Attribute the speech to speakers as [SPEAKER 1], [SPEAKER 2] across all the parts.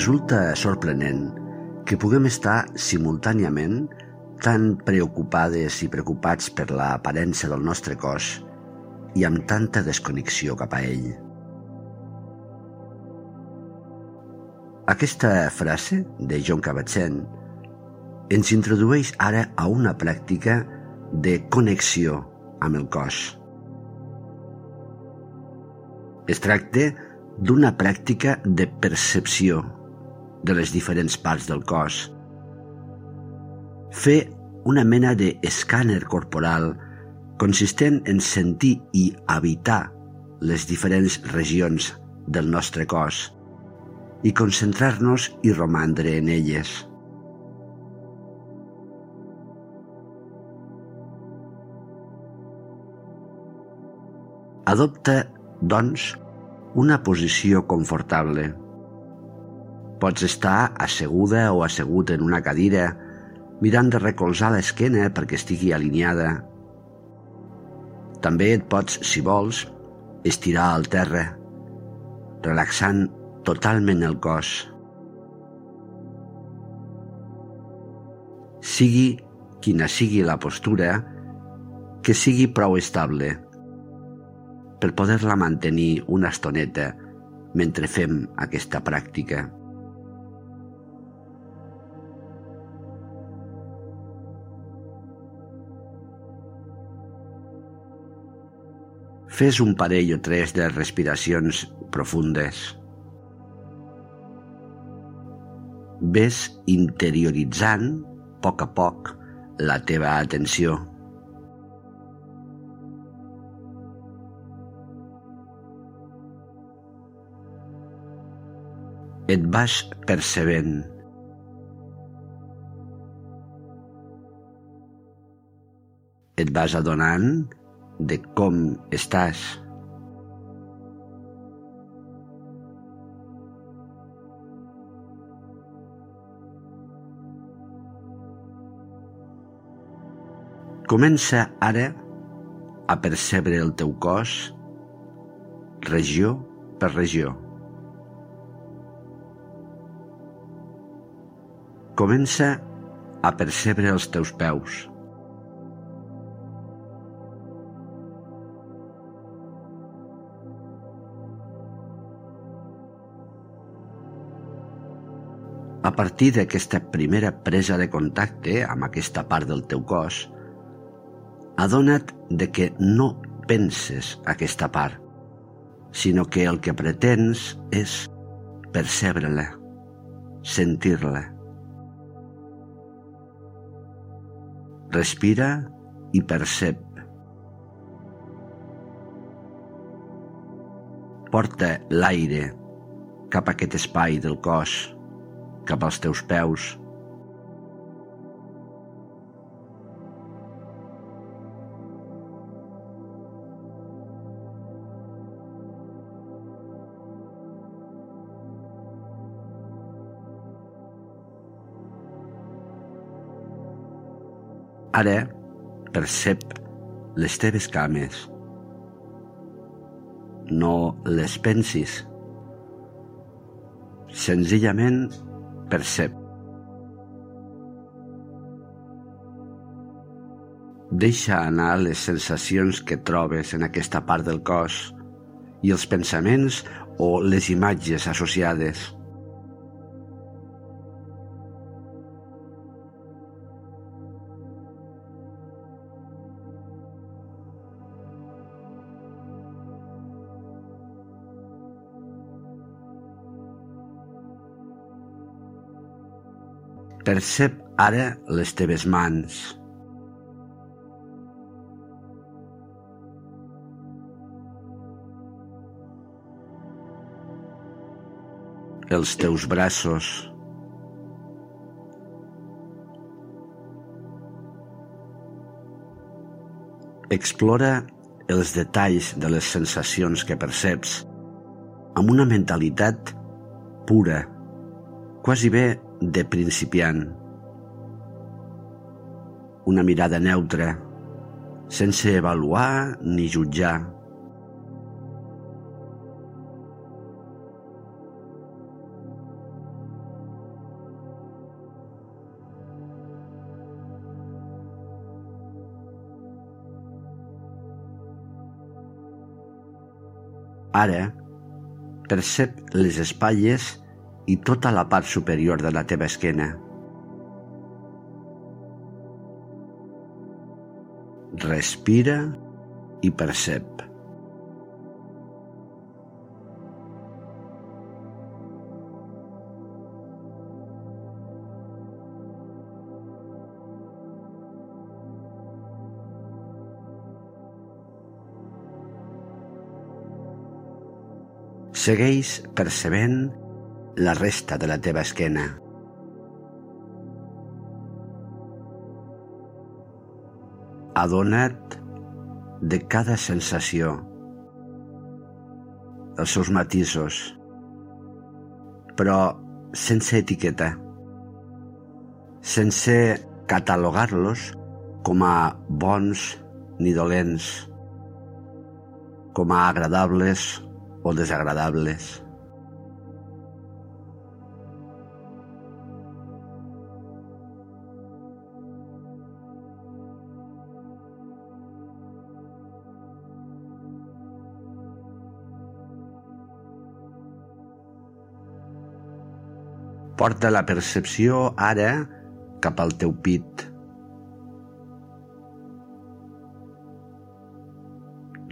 [SPEAKER 1] Resulta sorprenent que puguem estar simultàniament tan preocupades i preocupats per l'aparença del nostre cos i amb tanta desconnexió cap a ell. Aquesta frase de John Kabat-Zinn ens introdueix ara a una pràctica de connexió amb el cos. Es tracta d'una pràctica de percepció de les diferents parts del cos. Fer una mena d'escàner corporal consistent en sentir i habitar les diferents regions del nostre cos i concentrar-nos i romandre en elles. Adopta, doncs, una posició confortable. Pots estar asseguda o assegut en una cadira, mirant de recolzar l'esquena perquè estigui alineada. També et pots, si vols, estirar al terra, relaxant totalment el cos. Sigui quina sigui la postura, que sigui prou estable per poder-la mantenir una estoneta mentre fem aquesta pràctica. Fes un parell o tres de respiracions profundes. Ves interioritzant, a poc a poc, la teva atenció. et vas percebent. Et vas adonant de com estàs. Comença ara a percebre el teu cos regió per regió. Comença a percebre els teus peus. A partir d'aquesta primera presa de contacte amb aquesta part del teu cos, adona't de que no penses aquesta part, sinó que el que pretens és percebre-la, sentir-la. Respira i percep. Porta l'aire cap a aquest espai del cos, cap als teus peus. Ara percep les teves cames. No les pensis. Senzillament percep. Deixa anar les sensacions que trobes en aquesta part del cos i els pensaments o les imatges associades. Percep ara les teves mans. Els teus braços. Explora els detalls de les sensacions que perceps amb una mentalitat pura, quasi bé de principiant. Una mirada neutra, sense avaluar ni jutjar. Ara, percep les espatlles i tota la part superior de la teva esquena. Respira i percep. Segueix percebent la resta de la teva esquena. Adona't de cada sensació, els seus matisos, però sense etiqueta, sense catalogar-los com a bons ni dolents, com a agradables o desagradables. Porta la percepció ara cap al teu pit.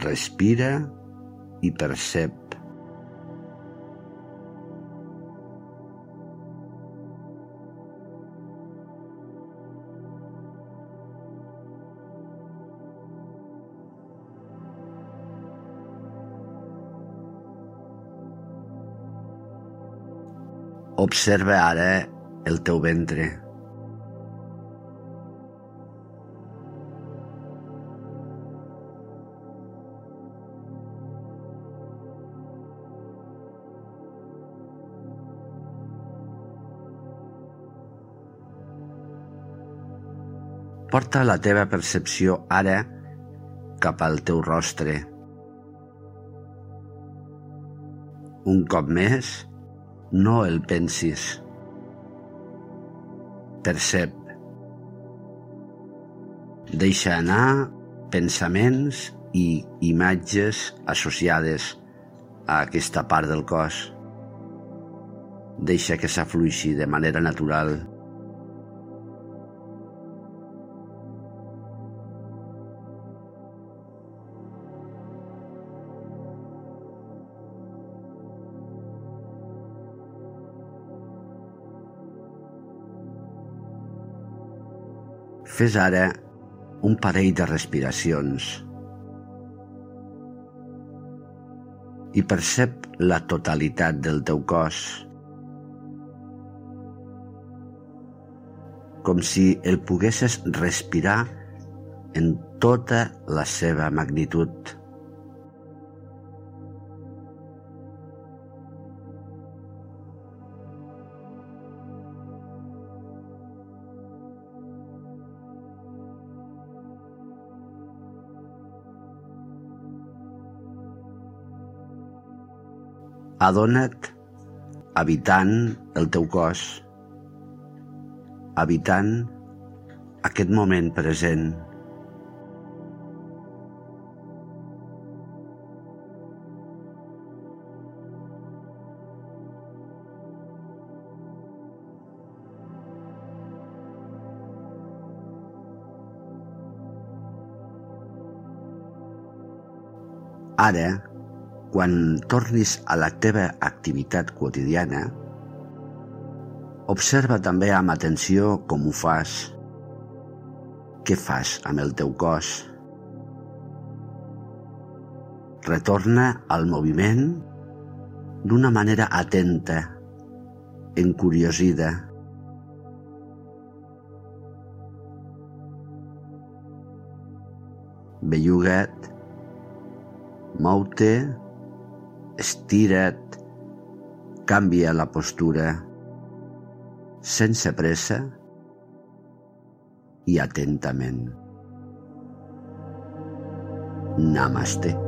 [SPEAKER 1] Respira i percep. Observa ara el teu ventre. Porta la teva percepció ara cap al teu rostre. Un cop més, no el pensis. Percep. Deixa anar pensaments i imatges associades a aquesta part del cos. Deixa que s'afluixi de manera natural. Fes ara un parell de respiracions i percep la totalitat del teu cos, com si el poguessis respirar en tota la seva magnitud. Adona't habitant el teu cos, habitant aquest moment present. Ara, quan tornis a la teva activitat quotidiana, observa també amb atenció com ho fas, què fas amb el teu cos. Retorna al moviment d'una manera atenta, encuriosida. Belluga't, mou-te, estira't, canvia la postura, sense pressa i atentament. Namaste.